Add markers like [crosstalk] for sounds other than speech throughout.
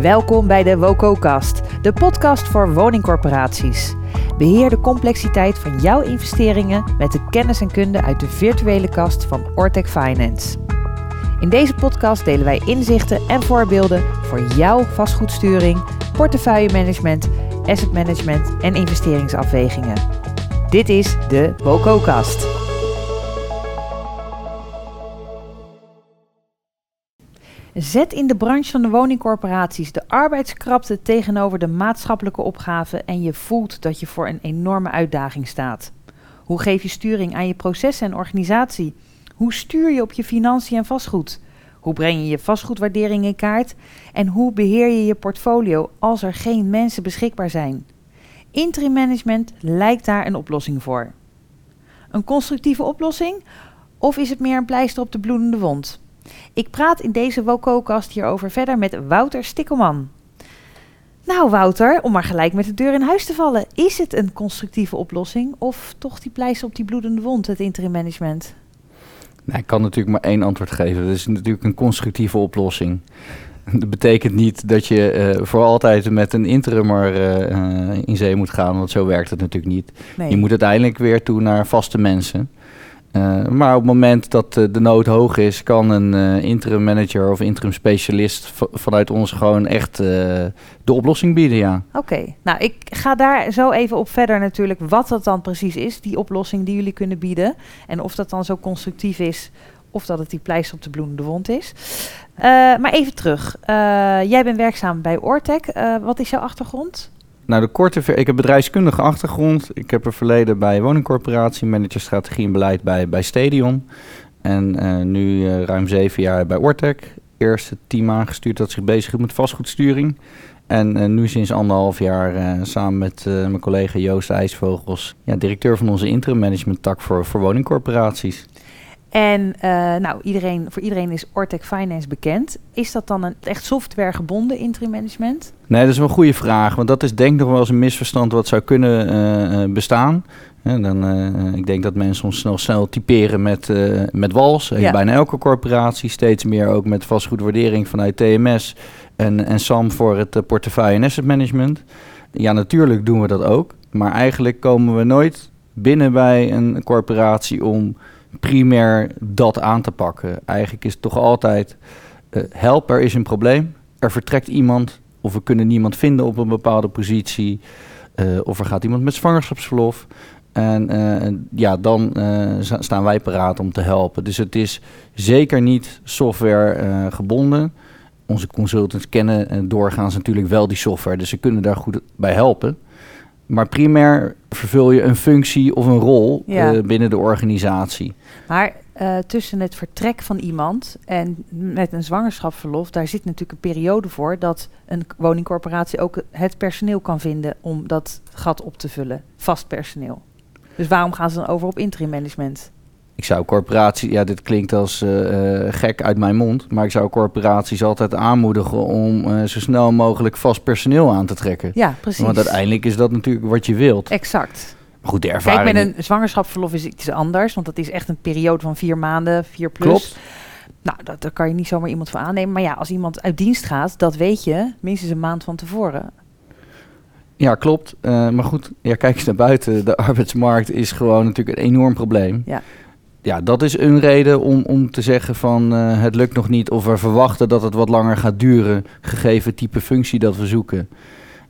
Welkom bij de WOCO-kast, de podcast voor woningcorporaties. Beheer de complexiteit van jouw investeringen met de kennis en kunde uit de virtuele kast van Ortec Finance. In deze podcast delen wij inzichten en voorbeelden voor jouw vastgoedsturing, portefeuillemanagement, asset management en investeringsafwegingen. Dit is de WOCO-kast. Zet in de branche van de woningcorporaties de arbeidskrapte tegenover de maatschappelijke opgave en je voelt dat je voor een enorme uitdaging staat. Hoe geef je sturing aan je processen en organisatie? Hoe stuur je op je financiën en vastgoed? Hoe breng je je vastgoedwaardering in kaart? En hoe beheer je je portfolio als er geen mensen beschikbaar zijn? Interim management lijkt daar een oplossing voor. Een constructieve oplossing? Of is het meer een pleister op de bloedende wond? Ik praat in deze WOCO-kast hierover verder met Wouter Stikkelman. Nou Wouter, om maar gelijk met de deur in huis te vallen. Is het een constructieve oplossing of toch die pleister op die bloedende wond, het interim management? Nou, ik kan natuurlijk maar één antwoord geven. Het is natuurlijk een constructieve oplossing. Dat betekent niet dat je uh, voor altijd met een interimmer uh, in zee moet gaan, want zo werkt het natuurlijk niet. Nee. Je moet uiteindelijk weer toe naar vaste mensen. Uh, maar op het moment dat uh, de nood hoog is, kan een uh, interim manager of interim specialist vanuit ons gewoon echt de oplossing bieden, ja. Oké, nou ik ga daar zo even op verder natuurlijk wat dat dan precies is, die oplossing die jullie kunnen bieden. En of dat dan zo constructief is of dat het die pleister op de bloedende wond is. maar even terug, jij bent werkzaam bij Ortec. wat is jouw achtergrond? Nou, de korte ver ik heb bedrijfskundige achtergrond. Ik heb een verleden bij woningcorporatie, manager strategie en beleid bij, bij Stadion. En uh, nu uh, ruim zeven jaar bij Ortec. Eerst het team aangestuurd dat zich bezig met vastgoedsturing. En uh, nu sinds anderhalf jaar samen met mijn collega Joost IJsvogels, ja, directeur van onze interim management tak voor, voor woningcorporaties. En uh, nou, iedereen, voor iedereen is Ortec Finance bekend. Is dat dan een echt software gebonden interim management? Nee, dat is wel een goede vraag. Want dat is denk ik nog wel eens een misverstand wat zou kunnen uh, bestaan. dan, uh, ik denk dat mensen ons snel, snel typeren met, met WALS. Ja. Bijna elke corporatie, steeds meer ook met vastgoedwaardering vanuit TMS en, en SAM voor het portefeuille en asset management. Ja, natuurlijk doen we dat ook. Maar eigenlijk komen we nooit binnen bij een corporatie om primair dat aan te pakken. Eigenlijk is het toch altijd uh, help, er is een probleem. Er vertrekt iemand of we kunnen niemand vinden op een bepaalde positie. Uh, of er gaat iemand met zwangerschapsverlof. En uh, ja, dan staan wij paraat om te helpen. Dus het is zeker niet software gebonden. Onze consultants kennen doorgaans natuurlijk wel die software, dus ze kunnen daar goed bij helpen. Maar primair vervul je een functie of een rol ja. uh, binnen de organisatie. Maar uh, tussen het vertrek van iemand en met een zwangerschapsverlof, daar zit natuurlijk een periode voor dat een woningcorporatie ook het personeel kan vinden om dat gat op te vullen, vast personeel. Dus waarom gaan ze dan over op interim management? Ik zou corporaties, ja, dit klinkt als uh, gek uit mijn mond, maar ik zou corporaties altijd aanmoedigen om uh, zo snel mogelijk vast personeel aan te trekken. Ja, precies. Want uiteindelijk is dat natuurlijk wat je wilt. Exact. Maar goed, de ervaring. Kijk, met een zwangerschapsverlof is iets anders, want dat is echt een periode van vier maanden, vier plus. Klopt. Nou, dat, daar kan je niet zomaar iemand voor aannemen. Maar ja, als iemand uit dienst gaat, dat weet je minstens een maand van tevoren. Ja, klopt. Uh, maar goed, ja, kijk eens naar buiten. De arbeidsmarkt is gewoon natuurlijk een enorm probleem. Ja ja, dat is een reden om, om te zeggen van uh, het lukt nog niet of we verwachten dat het wat langer gaat duren, gegeven type functie dat we zoeken.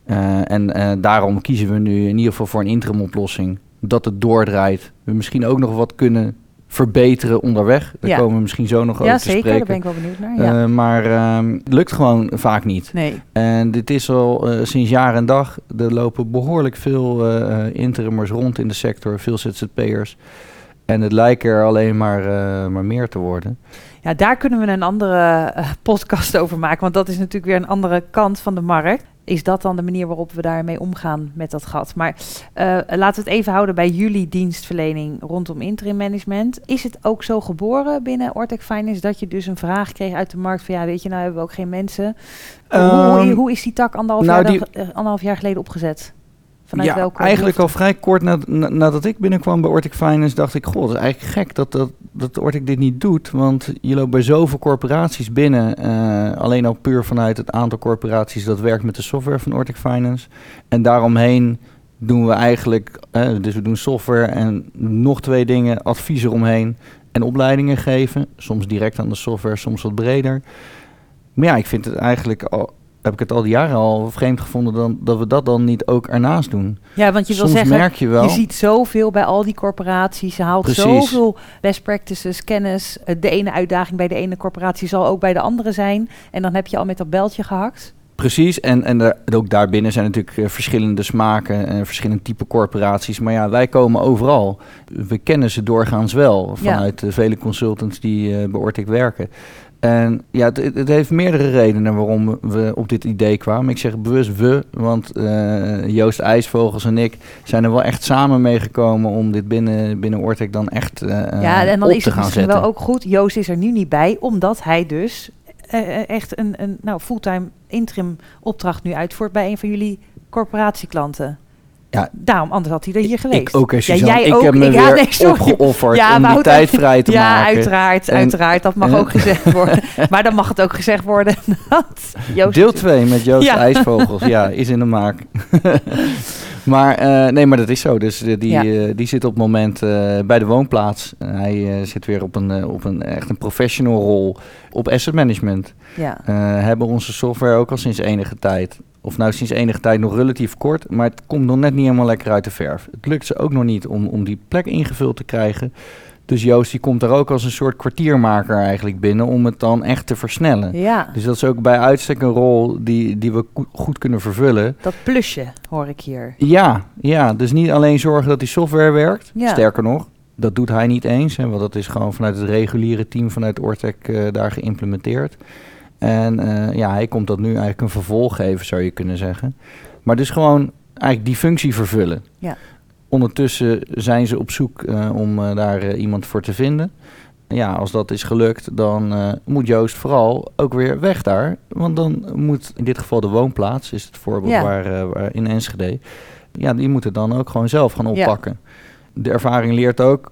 Uh, en uh, daarom kiezen we nu in ieder geval voor een interim oplossing. Dat het doordraait. We misschien ook nog wat kunnen verbeteren onderweg. Daar ja. komen we misschien zo nog ja, over te zeker, spreken. daar ben ik wel benieuwd naar. Ja. maar ehm, het lukt gewoon vaak niet. Nee. En dit is al sinds jaar en dag. Er lopen behoorlijk veel interimers rond in de sector, veel ZZP'ers. En het lijkt er alleen maar, uh, maar meer te worden. Ja, daar kunnen we een andere uh, podcast over maken. Want dat is natuurlijk weer een andere kant van de markt. Is dat dan de manier waarop we daarmee omgaan met dat gat? Maar uh, laten we het even houden bij jullie dienstverlening rondom interim management. Is het ook zo geboren binnen Ortec Finance dat je dus een vraag kreeg uit de markt van ja, weet je, nou hebben we ook geen mensen. Um, hoe, hoe, is die tak anderhalf, nou jaar, die, anderhalf jaar geleden opgezet? Vanuit ja, welke eigenlijk al vrij kort na- na- nadat ik binnenkwam bij Ortic Finance, dacht ik, goh, dat is eigenlijk gek dat, dat, dat Ortic dit niet doet. Want je loopt bij zoveel corporaties binnen, eh, alleen al puur vanuit het aantal corporaties dat werkt met de software van Ortic Finance. En daaromheen doen we eigenlijk, eh, dus we doen software en nog twee dingen, advies eromheen en opleidingen geven. Soms direct aan de software, soms wat breder. Maar ja, ik vind het eigenlijk al, heb ik het al die jaren al vreemd gevonden dan, dat we dat dan niet ook ernaast doen. Ja, want je wil zeggen, merk je wel. je ziet zoveel bij al die corporaties. Je haalt Precies. zoveel best practices, kennis. Eh, De ene uitdaging bij de ene corporatie zal ook bij de andere zijn. En dan heb je al met dat beltje gehakt. Precies, en, en daar- ook daarbinnen zijn natuurlijk eh, verschillende smaken en verschillende type corporaties. Maar ja, wij komen overal. We kennen ze doorgaans wel Ja. vanuit de vele consultants die eh bij Ortic werken. En ja, het, het heeft meerdere redenen waarom we op dit idee kwamen. Ik zeg bewust we, want eh, Joost IJsvogels en ik zijn er wel echt samen meegekomen om dit binnen, binnen Ortic dan echt eh, ja, en dan op is te het gaan misschien zetten. wel ook goed. Joost is er nu niet bij, omdat hij dus eh, echt een, een nou, fulltime interim opdracht nu uitvoert bij een van jullie corporatieklanten. Ja. Daarom, anders had hij er hier geweest. Ik ook, Ja, jij ik ook. heb me Ik- ja, nee, opgeofferd Ja, om die tijd vrij te ja, maken. uiteraard, En- uiteraard. Dat mag Ja. ook gezegd [laughs] worden. maar dan mag het ook gezegd worden [laughs] dat Joost... Deel 2 met Joost Ja. IJsvogels, ja, is in de maak. [laughs] maar eh, nee, maar dat is zo. Dus eh, die, Ja. eh, die zit op het moment bij de woonplaats. Hij zit weer op een, op een echt een professional rol op asset management. Ja, hebben onze software ook al sinds enige tijd. Of nou sinds enige tijd nog relatief kort, maar het komt nog net niet helemaal lekker uit de verf. Het lukt ze ook nog niet om, om die plek ingevuld te krijgen. Dus Joost die komt daar ook als een soort kwartiermaker eigenlijk binnen om het dan echt te versnellen. ja, Dus dat is ook bij uitstek een rol die, die we goed kunnen vervullen. dat plusje hoor ik hier. Ja, ja, dus niet alleen zorgen dat die software werkt. Ja. Sterker nog, dat doet hij niet eens. Hè, want dat is gewoon vanuit het reguliere team vanuit Ortec eh, daar geïmplementeerd. En eh, ja, hij komt dat nu eigenlijk een vervolg geven, zou je kunnen zeggen. Maar dus gewoon eigenlijk die functie vervullen. Ja. Ondertussen zijn ze op zoek eh, om eh, daar iemand voor te vinden. Ja, als dat is gelukt, dan moet Joost vooral ook weer weg daar. Want dan moet in dit geval de woonplaats, is het voorbeeld Ja. waar, waar in Enschede. Ja, die moeten dan ook gewoon zelf gaan Ja. oppakken. De ervaring leert ook,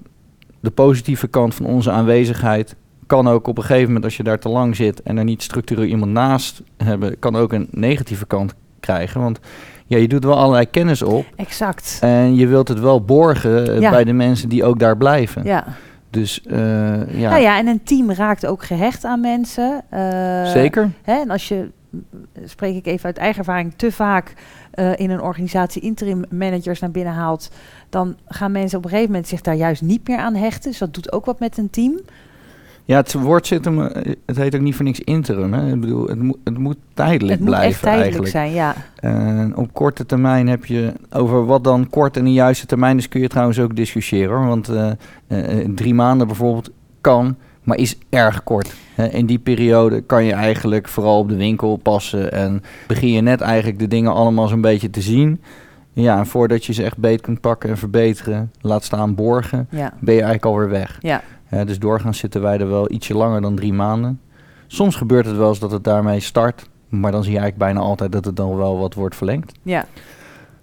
de positieve kant van onze aanwezigheid kan ook op een gegeven moment, als je daar te lang zit en er niet structureel iemand naast hebben, kan ook een negatieve kant krijgen. Want ja, je doet wel allerlei kennis op Exact. en je wilt het wel borgen eh, Ja. bij de mensen die ook daar blijven. Ja. Dus eh, ja, Nou ja, en een team raakt ook gehecht aan mensen. Eh, zeker. Hè, en als je, spreek ik even uit eigen ervaring, te vaak in een organisatie interim managers naar binnen haalt, dan gaan mensen op een gegeven moment zich daar juist niet meer aan hechten. Dus dat doet ook wat met een team. Ja, het woord zit hem, eh, het heet ook niet voor niks interim. Hè? Ik bedoel, het moet, het moet tijdelijk het moet blijven echt tijdelijk eigenlijk. zijn, ja. En op korte termijn heb je over wat dan kort en de juiste termijn is, kun je trouwens ook discussiëren. Hoor. Want eh, eh, drie maanden bijvoorbeeld kan, maar is erg kort. In die periode kan je eigenlijk vooral op de winkel passen en begin je net eigenlijk de dingen allemaal zo'n beetje te zien. Ja, en voordat je ze echt beet kunt pakken en verbeteren, laat staan borgen, Ja, ben je eigenlijk alweer weg. ja, Dus doorgaans zitten wij er wel ietsje langer dan drie maanden. Soms gebeurt het wel eens dat het daarmee start. Maar dan zie je eigenlijk bijna altijd dat het dan wel wat wordt verlengd. ja.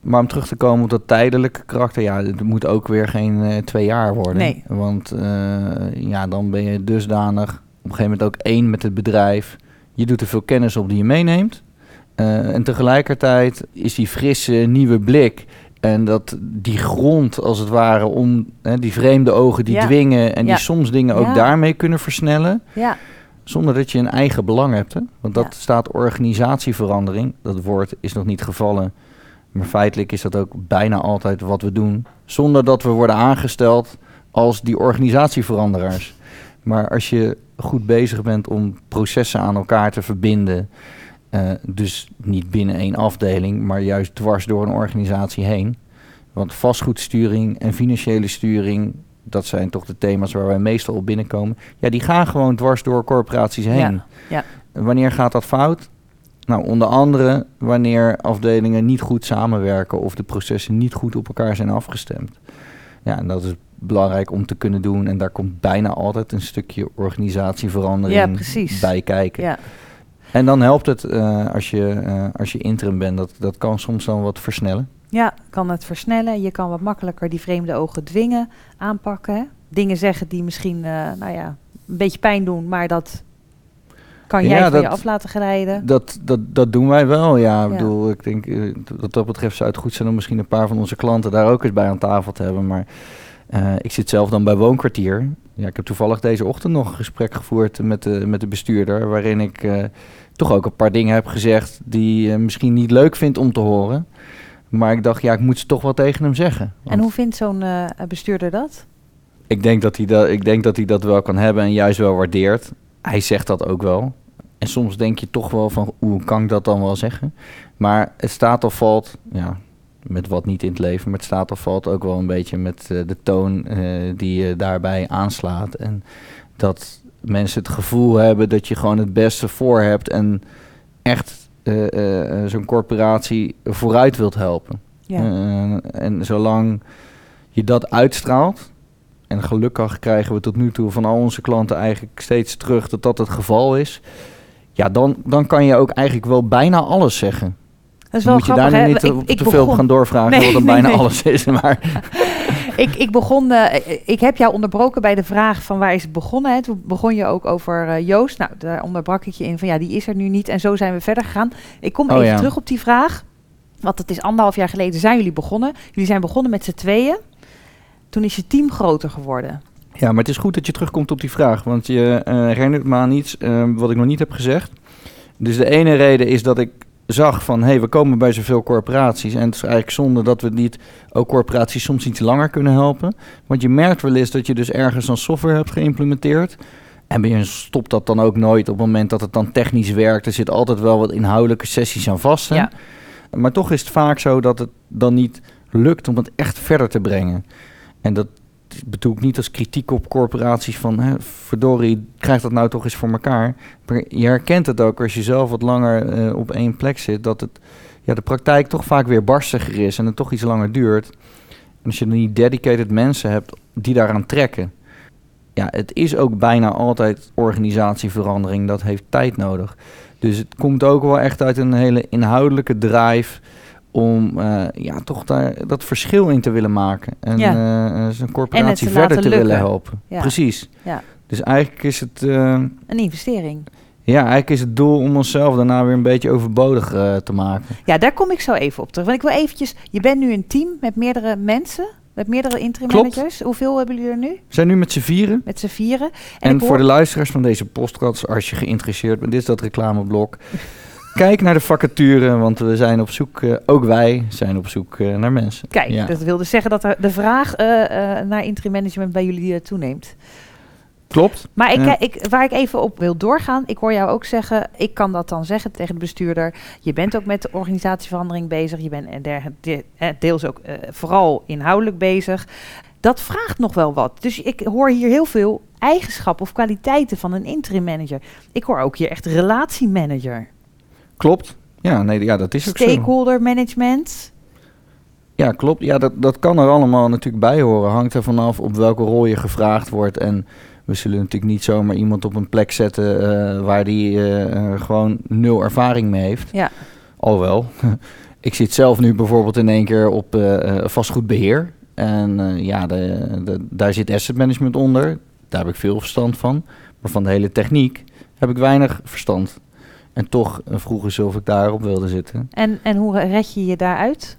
Maar om terug te komen op dat tijdelijke karakter, ja, het moet ook weer geen eh, twee jaar worden. Nee. Want eh, ja, dan ben je dusdanig op een gegeven moment ook één met het bedrijf. Je doet er veel kennis op die je meeneemt. Eh, en tegelijkertijd is die frisse nieuwe blik en dat die grond als het ware om hè, die vreemde ogen die Ja. dwingen en Ja. die soms dingen ook Ja. daarmee kunnen versnellen. ja. Zonder dat je een eigen belang hebt. Hè? Want dat staat organisatieverandering. Dat woord is nog niet gevallen. Maar feitelijk is dat ook bijna altijd wat we doen. Zonder dat we worden aangesteld als die organisatieveranderaars. Maar als je goed bezig bent om processen aan elkaar te verbinden. Eh, dus niet binnen één afdeling, maar juist dwars door een organisatie heen. Want vastgoedsturing en financiële sturing, dat zijn toch de thema's waar wij meestal op binnenkomen. Ja, die gaan gewoon dwars door corporaties heen. Ja, ja. Wanneer gaat dat fout? Nou, onder andere wanneer afdelingen niet goed samenwerken of de processen niet goed op elkaar zijn afgestemd. Ja, en dat is belangrijk om te kunnen doen. En daar komt bijna altijd een stukje organisatieverandering Ja, precies. bij kijken. ja. En dan helpt het eh, als, je, eh, als je interim bent. Dat, dat kan soms dan wat versnellen. Ja, kan het versnellen. Je kan wat makkelijker die vreemde ogen dwingen, aanpakken. Dingen zeggen die misschien, uh, nou ja, een beetje pijn doen, maar dat kan jij van dat, je af laten glijden. Dat, dat, dat doen wij wel, ja. Ik bedoel, ik denk wat dat betreft zou het goed zijn om misschien een paar van onze klanten daar ook eens bij aan tafel te hebben. Maar uh, ik zit zelf dan bij Woonkwartier. Ja, ik heb toevallig deze ochtend nog een gesprek gevoerd met de, met de bestuurder, waarin ik uh, toch ook een paar dingen heb gezegd die misschien niet leuk vindt om te horen. Maar ik dacht, ja, ik moet ze toch wel tegen hem zeggen. En hoe vindt zo'n uh, bestuurder dat? Ik denk dat, hij dat, ik denk dat hij dat wel kan hebben en juist wel waardeert. Hij zegt dat ook wel. En soms denk je toch wel van, hoe kan ik dat dan wel zeggen? Maar het staat of valt, ja, met wat niet in het leven, maar het staat of valt ook wel een beetje met uh, de toon uh, die je daarbij aanslaat. En dat mensen het gevoel hebben dat je gewoon het beste voor hebt en echt uh, zo'n corporatie vooruit wilt helpen. Ja. en zolang je dat uitstraalt, en gelukkig krijgen we tot nu toe van al onze klanten eigenlijk steeds terug dat dat het geval is. Ja, dan, dan kan je ook eigenlijk wel bijna alles zeggen. Dat is wel moet je daar niet te, te veel gaan doorvragen nee, wat dan bijna alles is. Maar [laughs] ik, ik begon, uh, ik heb jou onderbroken bij de vraag van waar is het begonnen. Hè? Toen begon je ook over uh, Joost. Nou, daar onderbrak ik je in van ja, die is er nu niet. En zo zijn we verder gegaan. Ik kom oh, even ja. terug op die vraag. Want het is anderhalf jaar geleden zijn jullie begonnen. Jullie zijn begonnen met z'n tweeën. Toen is je team groter geworden. Ja, maar het is goed dat je terugkomt op die vraag. Want je uh, herinnert me aan iets wat ik nog niet heb gezegd. Dus de ene reden is dat ik zag van hé, hey, we komen bij zoveel corporaties. En het is eigenlijk zonde dat we niet ook corporaties soms iets langer kunnen helpen. Want je merkt wel eens dat je dus ergens een software hebt geïmplementeerd. En je stopt dat dan ook nooit op het moment dat het dan technisch werkt. Er zit altijd wel wat inhoudelijke sessies aan vast. Ja. Maar toch is het vaak zo dat het dan niet lukt om het echt verder te brengen. En dat bedoel ik niet als kritiek op corporaties van... Hè, verdorie, krijg dat nou toch eens voor elkaar. Je herkent het ook als je zelf wat langer uh, op één plek zit... dat het, ja, de praktijk toch vaak weer barstiger is en het toch iets langer duurt. En als je dan niet dedicated mensen hebt die daaraan trekken... ja, het is ook bijna altijd organisatieverandering. Dat heeft tijd nodig. Dus het komt ook wel echt uit een hele inhoudelijke drive om uh, ja, toch daar dat verschil in te willen maken. En ja. uh, zijn corporatie verder te willen helpen. Ja. Precies. Ja. Dus eigenlijk is het... Een investering. Ja, eigenlijk is het doel om onszelf daarna weer een beetje overbodig te maken. Ja, daar kom ik zo even op terug. Want ik wil eventjes... Je bent nu een team met meerdere mensen... Met meerdere interim managers. Hoeveel hebben jullie er nu? We zijn nu met z'n vieren. Met z'n vieren. En, en voor de luisteraars van deze podcast, als je geïnteresseerd bent, dit is dat reclameblok. [laughs] Kijk naar de vacature, want we zijn op zoek, uh, ook wij zijn op zoek uh, naar mensen. Kijk, ja. dat wil dus zeggen dat de vraag uh, naar interim management bij jullie toeneemt. Klopt. Maar ik, ik, waar ik even op wil doorgaan, ik hoor jou ook zeggen, ik kan dat dan zeggen tegen de bestuurder. Je bent ook met de organisatieverandering bezig. Je bent de, deels ook vooral inhoudelijk bezig. Dat vraagt nog wel wat. Dus ik hoor hier heel veel eigenschappen of kwaliteiten van een interim manager. Ik hoor ook hier echt relatiemanager. Klopt. Ja, nee, ja, dat is ook Stakeholder management. Ja, klopt. Ja, dat, dat kan er allemaal natuurlijk bij horen. Hangt er vanaf op welke rol je gevraagd wordt. En we zullen natuurlijk niet zomaar iemand op een plek zetten uh, waar die uh, gewoon nul ervaring mee heeft. Ja. Alhoewel. [laughs] ik zit zelf nu bijvoorbeeld in één keer op uh, vastgoedbeheer. En ja, de, de, daar zit asset management onder. Daar heb ik veel verstand van. Maar van de hele techniek heb ik weinig verstand. En toch vroegen ze of ik daarop wilde zitten. En, en hoe red je je daaruit?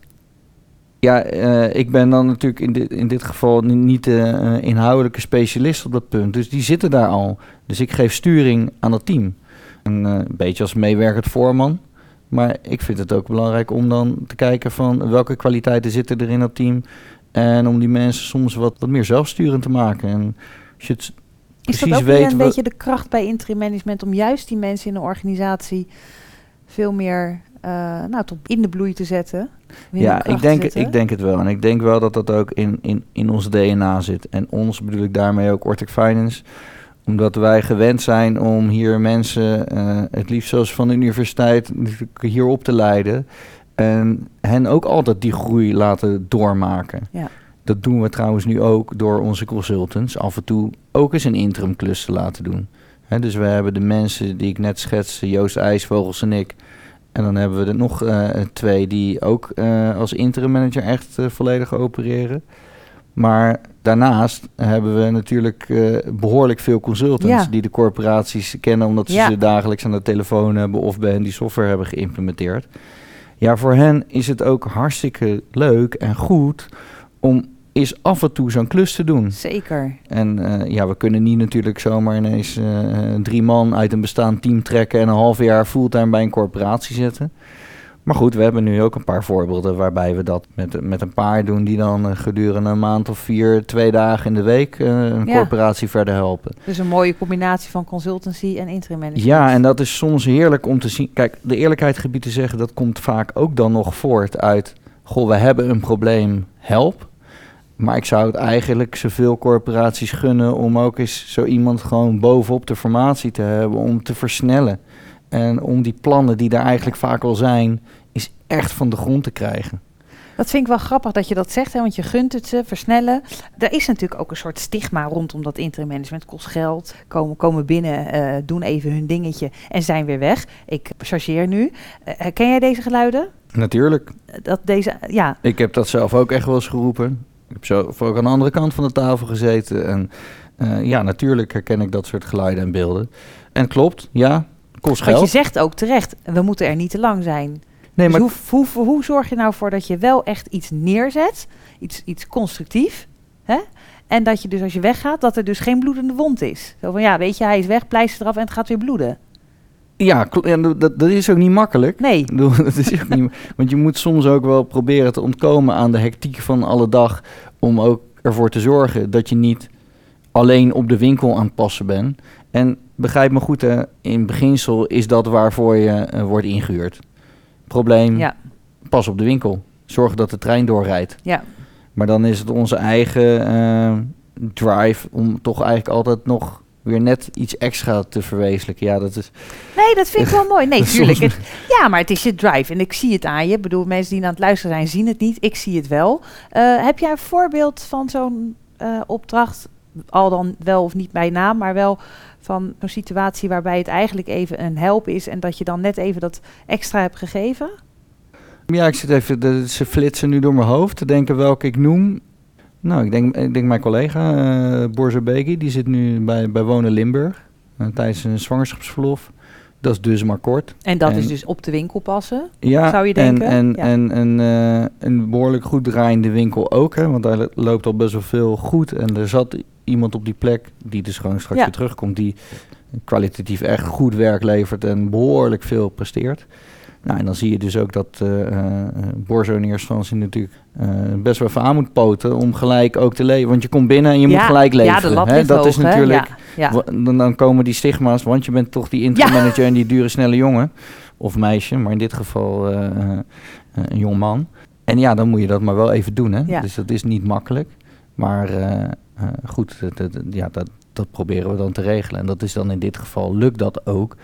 Ja, uh, ik ben dan natuurlijk in dit, in dit geval niet de uh, inhoudelijke specialist op dat punt. Dus die zitten daar al. Dus ik geef sturing aan het team. En, uh, een beetje als meewerkend voorman. Maar ik vind het ook belangrijk om dan te kijken van welke kwaliteiten zitten er in dat team. En om die mensen soms wat, wat meer zelfsturend te maken. En als je het is dat ook weer een beetje de kracht bij interim management om juist die mensen in de organisatie veel meer uh, nou, tot in de bloei te zetten? Ja, ik denk, ik denk het wel. En ik denk wel dat dat ook in, in, in ons DNA zit. En ons bedoel ik daarmee ook Ortec Finance omdat wij gewend zijn om hier mensen, uh, het liefst zoals van de universiteit, hier op te leiden. En hen ook altijd die groei laten doormaken. Ja. Dat doen we trouwens nu ook door onze consultants af en toe ook eens een interim klus te laten doen. dus we hebben de mensen die ik net schetste, Joost IJsvogels en ik. En dan hebben we er nog uh, twee die ook uh, als interim manager echt uh, volledig opereren. Maar daarnaast hebben we natuurlijk behoorlijk veel consultants ja. die de corporaties kennen omdat ze ja. ze dagelijks aan de telefoon hebben of bij hen die software hebben geïmplementeerd. Ja, voor hen is het ook hartstikke leuk en goed om is af en toe zo'n klus te doen. Zeker. En uh, ja, we kunnen niet natuurlijk zomaar ineens uh, drie man uit een bestaand team trekken en een half jaar fulltime bij een corporatie zetten. Maar goed, we hebben nu ook een paar voorbeelden waarbij we dat met, met een paar doen die dan uh, gedurende een maand of vier, twee dagen in de week een ja. corporatie verder helpen. Dus een mooie combinatie van consultancy en interim management. Ja, en dat is soms heerlijk om te zien. Kijk, de eerlijkheid gebied te zeggen, dat komt vaak ook dan nog voort uit, goh, we hebben een probleem, help. Maar ik zou het eigenlijk zoveel corporaties gunnen om ook eens zo iemand gewoon bovenop de formatie te hebben om te versnellen. En om die plannen die daar eigenlijk vaak al zijn, is echt van de grond te krijgen. Dat vind ik wel grappig dat je dat zegt, hè, want je gunt het ze, versnellen. Er is natuurlijk ook een soort stigma rondom dat interim management. Kost geld, komen, komen binnen, uh, doen even hun dingetje en zijn weer weg. Ik chargeer nu. Uh, ken jij deze geluiden? Natuurlijk. Dat deze, ja. Ik heb dat zelf ook echt wel eens geroepen. Ik heb zo ook aan de andere kant van de tafel gezeten. En uh, ja, natuurlijk herken ik dat soort geluiden en beelden. En klopt, ja, kost geld. Want je zegt ook terecht, we moeten er niet te lang zijn. Nee, dus maar hoe, hoe, hoe, zorg je nou voor dat je wel echt iets neerzet, iets, iets constructief, hè? En dat je dus als je weggaat, dat er dus geen bloedende wond is. Zo van ja, weet je, hij is weg, pleister eraf en het gaat weer bloeden. Ja, dat, dat is ook niet makkelijk. Nee. [laughs] Dat is ook niet, want je moet soms ook wel proberen te ontkomen aan de hectiek van alle dag. Om ook ervoor te zorgen dat je niet alleen op de winkel aan het passen bent. En begrijp me goed, hè, in beginsel is dat waarvoor je uh, wordt ingehuurd. Probleem, ja. pas op de winkel. Zorg dat de trein doorrijdt. Ja. Maar dan is het onze eigen uh, drive om toch eigenlijk altijd nog weer net iets extra te verwezenlijken. Ja, dat is... Nee, dat vind ik wel mooi. Nee, [laughs] tuurlijk. Het, ja, maar het is je drive. En ik zie het aan je. Ik bedoel, mensen die aan het luisteren zijn, zien het niet. Ik zie het wel. Uh, heb jij een voorbeeld van zo'n uh, opdracht? Al dan wel of niet bij naam, maar wel van een situatie waarbij het eigenlijk even een help is en dat je dan net even dat extra hebt gegeven? Ja, ik zit even, de, ze flitsen nu door mijn hoofd te denken welke ik noem. Nou, ik denk, ik denk mijn collega uh, Borza Begi, die zit nu bij, bij Wonen Limburg uh, tijdens een zwangerschapsverlof. Dat is dus maar kort. En dat is dus op de winkel passen, ja, zou je denken? En, ja. en, en uh, een behoorlijk goed draaiende winkel ook, hè, want daar loopt al best wel veel goed. En er zat iemand op die plek, die dus gewoon straks ja. weer terugkomt, die kwalitatief echt goed werk levert en behoorlijk veel presteert. Nou, en dan zie je dus ook dat uh, uh, Borzo in eerste instantie natuurlijk uh, best wel even aan moet poten om gelijk ook te leven. Want je komt binnen en je ja, moet gelijk leveren. Ja, hè? dat hoog, is natuurlijk. Ja. Dan, dan, komen die stigma's, want je bent toch die interim manager en die dure snelle jongen of meisje, maar in dit geval een jong man. En ja, dan moet je dat maar wel even doen. Hè? Dus dat is niet makkelijk. Maar goed, dat, dat, ja, dat, dat proberen we dan te regelen. En dat is dan in dit geval lukt dat ook.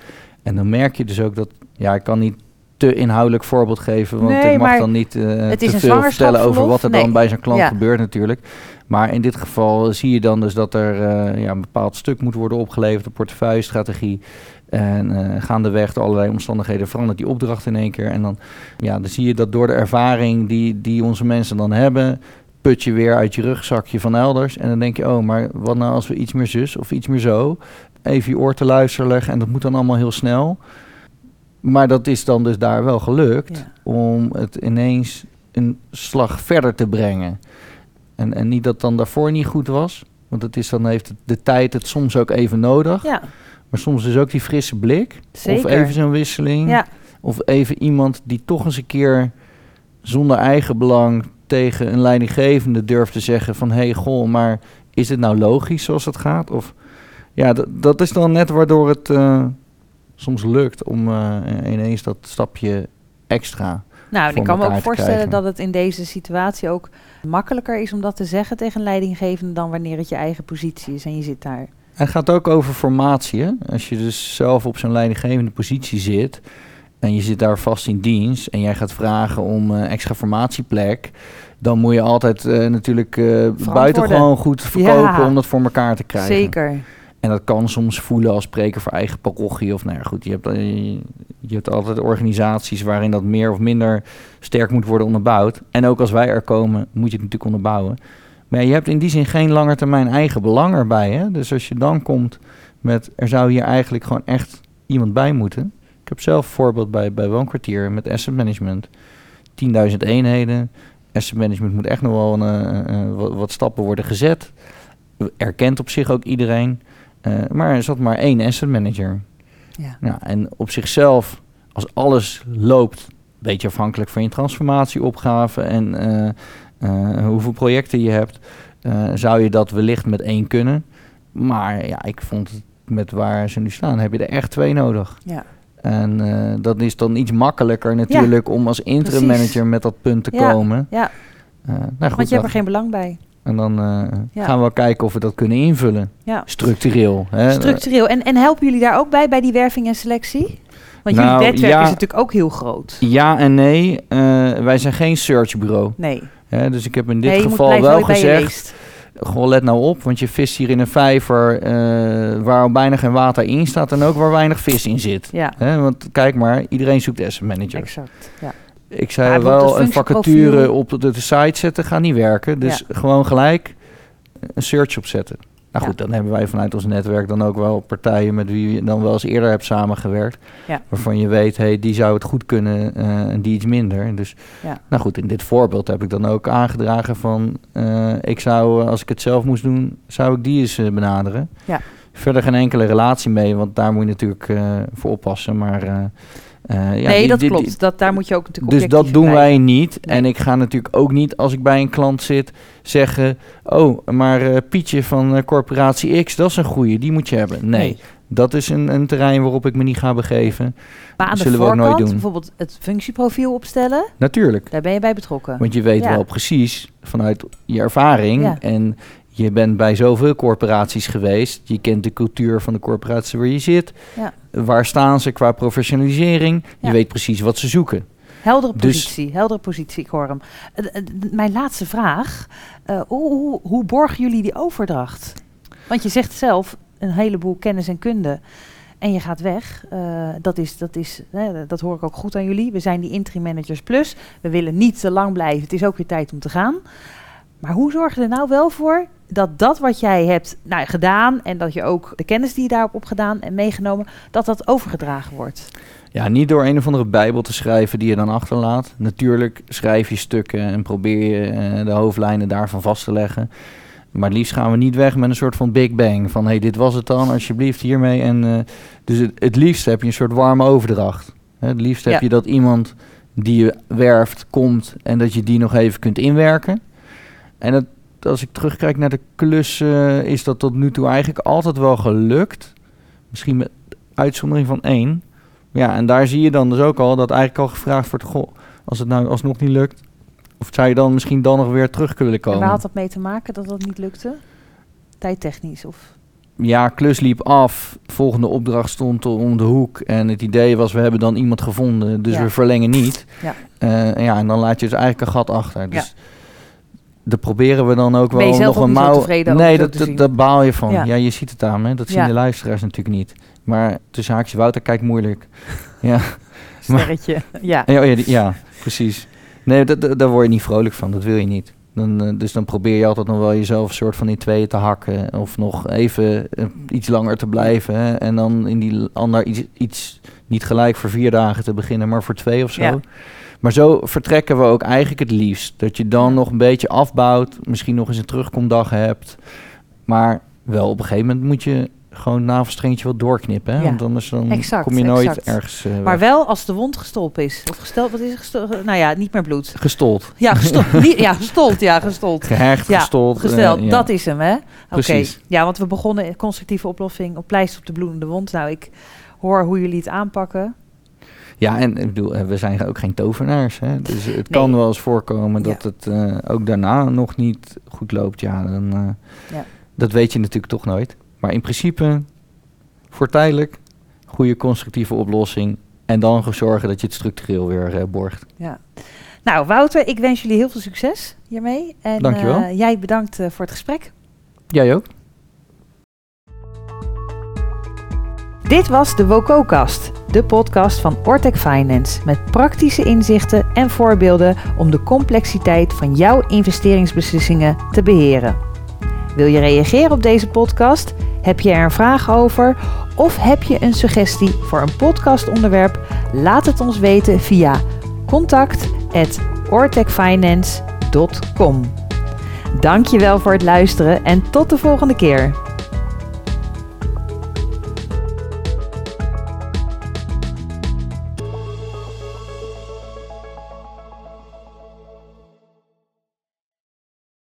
En dan merk je dus ook dat, ja, ik kan niet te inhoudelijk voorbeeld geven. Want nee, ik mag dan niet uh, te veel vertellen over wat er nee. dan bij zo'n klant ja. gebeurt natuurlijk. Maar in dit geval zie je dan dus dat er uh, ja, een bepaald stuk moet worden opgeleverd, een portefeuille-strategie. En uh, gaandeweg door allerlei omstandigheden verandert die opdracht in één keer. En dan, ja, dan zie je dat door de ervaring die, die onze mensen dan hebben, put je weer uit je rugzakje van elders. En dan denk je, oh, maar wat nou als we iets meer zus of iets meer zo? Even je oor te luisteren leggen en dat moet dan allemaal heel snel. Maar dat is dan dus daar wel gelukt ja. om het ineens een slag verder te brengen. En, en niet dat dan daarvoor niet goed was. Want het is dan heeft de tijd het soms ook even nodig. Ja. Maar soms is ook die frisse blik. Zeker. Of even zo'n wisseling. Ja. Of even iemand die toch eens een keer zonder eigen belang tegen een leidinggevende durft te zeggen van... hé, hey, goh, maar is het nou logisch zoals het gaat? Of ja, dat is dan net waardoor het... Uh, soms lukt om uh, ineens dat stapje extra. Nou, ik kan me ook voorstellen dat het in deze situatie ook makkelijker is om dat te zeggen tegen een leidinggevende dan wanneer het je eigen positie is en je zit daar. Het gaat ook over formatie. Hè? Als je dus zelf op zo'n leidinggevende positie zit en je zit daar vast in dienst en jij gaat vragen om uh, extra formatieplek, dan moet je altijd uh, natuurlijk uh, buitengewoon goed verkopen ja, om dat voor elkaar te krijgen. Zeker. En dat kan soms voelen als spreker voor eigen parochie. Of nou ja, goed, je hebt, je, Je hebt altijd organisaties waarin dat meer of minder sterk moet worden onderbouwd. En ook als wij er komen, moet je het natuurlijk onderbouwen. Maar je hebt in die zin geen langetermijn eigen belang erbij. Hè? Dus als je dan komt met, er zou hier eigenlijk gewoon echt iemand bij moeten. Ik heb zelf een voorbeeld bij, bij Woonkwartier met asset management. 10.000 eenheden. Asset management moet echt nog wel een, uh, wat, wat, stappen worden gezet. Erkent op zich ook iedereen. Uh, maar er zat maar één asset manager. Ja. Nou, en op zichzelf, als alles loopt, een beetje afhankelijk van je transformatieopgave en uh, hoeveel projecten je hebt, zou je dat wellicht met één kunnen. Maar ja, ik vond het met waar ze nu staan, heb je er echt twee nodig. Ja. En uh, dat is dan iets makkelijker natuurlijk om als interim manager met dat punt te komen. Ja. Uh, nou goed, Want je hebt er geen belang bij. En dan uh, gaan we kijken of we dat kunnen invullen. Ja. Structureel. Hè? Structureel. En, en helpen jullie daar ook bij, bij die werving en selectie? Want nou, jullie netwerk is natuurlijk ook heel groot. Ja en nee. wij zijn geen searchbureau. Nee. dus ik heb in dit geval wel gezegd gewoon let nou op, want je vist hier in een vijver uh, waar bijna geen water in staat en ook waar weinig vis in zit. Ja. Hè? Want kijk maar, iedereen zoekt asset manager. Exact, ja. Ik zei wel, een vacature op de, site zetten gaat niet werken. Dus gewoon gelijk een search opzetten. Nou goed, dan hebben wij vanuit ons netwerk dan ook wel partijen met wie je dan wel eens eerder hebt samengewerkt. Ja. Waarvan je weet, hey, die zou het goed kunnen uh, en die iets minder. Dus ja. nou goed, in dit voorbeeld heb ik dan ook aangedragen van uh, ik zou, als ik het zelf moest doen, zou ik die eens uh, benaderen. Ja. Verder geen enkele relatie mee, want daar moet je natuurlijk voor oppassen. Maar uh, ja, nee, dat klopt. dat, daar moet je ook natuurlijk Dus dat doen wij niet. En ik ga natuurlijk ook niet, als ik bij een klant zit, zeggen... oh, maar uh, Pietje van uh, corporatie X, dat is een goeie, die moet je hebben. Nee, dat is een, een terrein waarop ik me niet ga begeven. Maar aan zullen we ook nooit doen. bijvoorbeeld het functieprofiel opstellen... Natuurlijk. Daar ben je bij betrokken. Want je weet wel precies, vanuit je ervaring... en je bent bij zoveel corporaties geweest. Je kent de cultuur van de corporatie waar je zit. Ja. Waar staan ze qua professionalisering? Je weet precies wat ze zoeken. Heldere dus- positie, dus, heldere positie, hoor hem. mijn laatste vraag. Uh, hoe, hoe, borgen jullie die overdracht? Want je zegt zelf een heleboel kennis en kunde. En je gaat weg. Dat, is, dat, is, dat hoor ik ook goed aan jullie. We zijn die interim managers plus. We willen niet te lang blijven. Het is ook weer tijd om te gaan. Maar hoe zorg je er nou wel voor dat dat wat jij hebt nou, gedaan en dat je ook de kennis die je daarop hebt gedaan en meegenomen, dat dat overgedragen wordt? Ja, niet door een of andere bijbel te schrijven die je dan achterlaat. Natuurlijk schrijf je stukken en probeer je uh, de hoofdlijnen daarvan vast te leggen. Maar het liefst gaan we niet weg met een soort van big bang. Van hey, dit was het dan, alsjeblieft hiermee. En, uh, dus het, het, liefst heb je een soort warme overdracht. het liefst heb je dat iemand die je werft komt en dat je die nog even kunt inwerken. En dat, als ik terugkijk naar de klussen, is dat tot nu toe eigenlijk altijd wel gelukt. Misschien met uitzondering van één. Ja, en daar zie je dan dus ook al dat eigenlijk al gevraagd wordt: goh, als het nou alsnog niet lukt, of zou je dan misschien dan nog weer terug kunnen komen? En waar had dat mee te maken dat dat niet lukte? Tijdtechnisch of? Ja, klus liep af. Volgende opdracht stond om de hoek. En het idee was, we hebben dan iemand gevonden, dus we verlengen niet. Ja. Uh, ja, en dan laat je dus eigenlijk een gat achter. Dus ja daar proberen we dan ook wel nog een mouw. Nee, dat, dat, dat, baal je van. Ja. je ziet het aan me. Dat zien de luisteraars natuurlijk niet. Maar tussen haakjes Wouter kijkt moeilijk. [laughs] ja. Sterretje. ja. Ja, ja, ja, precies. Nee, dat, daar word je niet vrolijk van. Dat wil je niet. Dan, uh, dus dan probeer je altijd nog wel jezelf een soort van in tweeën te hakken. Of nog even uh, iets langer te blijven. Hè? En dan in die ander iets, iets niet gelijk voor vier dagen te beginnen, maar voor twee of zo. Ja. Maar zo vertrekken we ook eigenlijk het liefst. Dat je dan nog een beetje afbouwt, misschien nog eens een terugkomdag hebt. Maar wel op een gegeven moment moet je gewoon navelstrengetje wat doorknippen. Hè? Ja. Want anders dan kom je nooit ergens. Uh, maar wel als de wond gestolpen is. Of gesteld, wat is gestold? Nou ja, niet meer bloed. Gestold. Ja, gestold. [laughs] ja, gestold. Ja, gestold. Gehecht, ja, gestold. Gesteld. Uh, ja. Dat is hem, hè? Oké. Ja, want we begonnen constructieve oplossing op pleister op de bloedende wond. Nou, ik hoor hoe jullie het aanpakken. Ja, en ik bedoel, eh, we zijn ook geen tovenaars. Hè? Dus het kan wel eens voorkomen dat het uh, ook daarna nog niet goed loopt. Ja, dan, uh, ja, dat weet je natuurlijk toch nooit. Maar in principe, voor tijdelijk, goede constructieve oplossing. En dan zorgen dat je het structureel weer uh, borgt. Ja. Nou, Wouter, ik wens jullie heel veel succes hiermee. En Dankjewel. jij bedankt voor het gesprek. Jij ook. Dit was de WOCO-kast. de podcast van Ortec Finance met praktische inzichten en voorbeelden om de complexiteit van jouw investeringsbeslissingen te beheren. Wil je reageren op deze podcast? Heb je er een vraag over? Of heb je een suggestie voor een podcastonderwerp? Laat het ons weten via contact@ortecfinance.com. Dankjewel voor het luisteren en tot de volgende keer.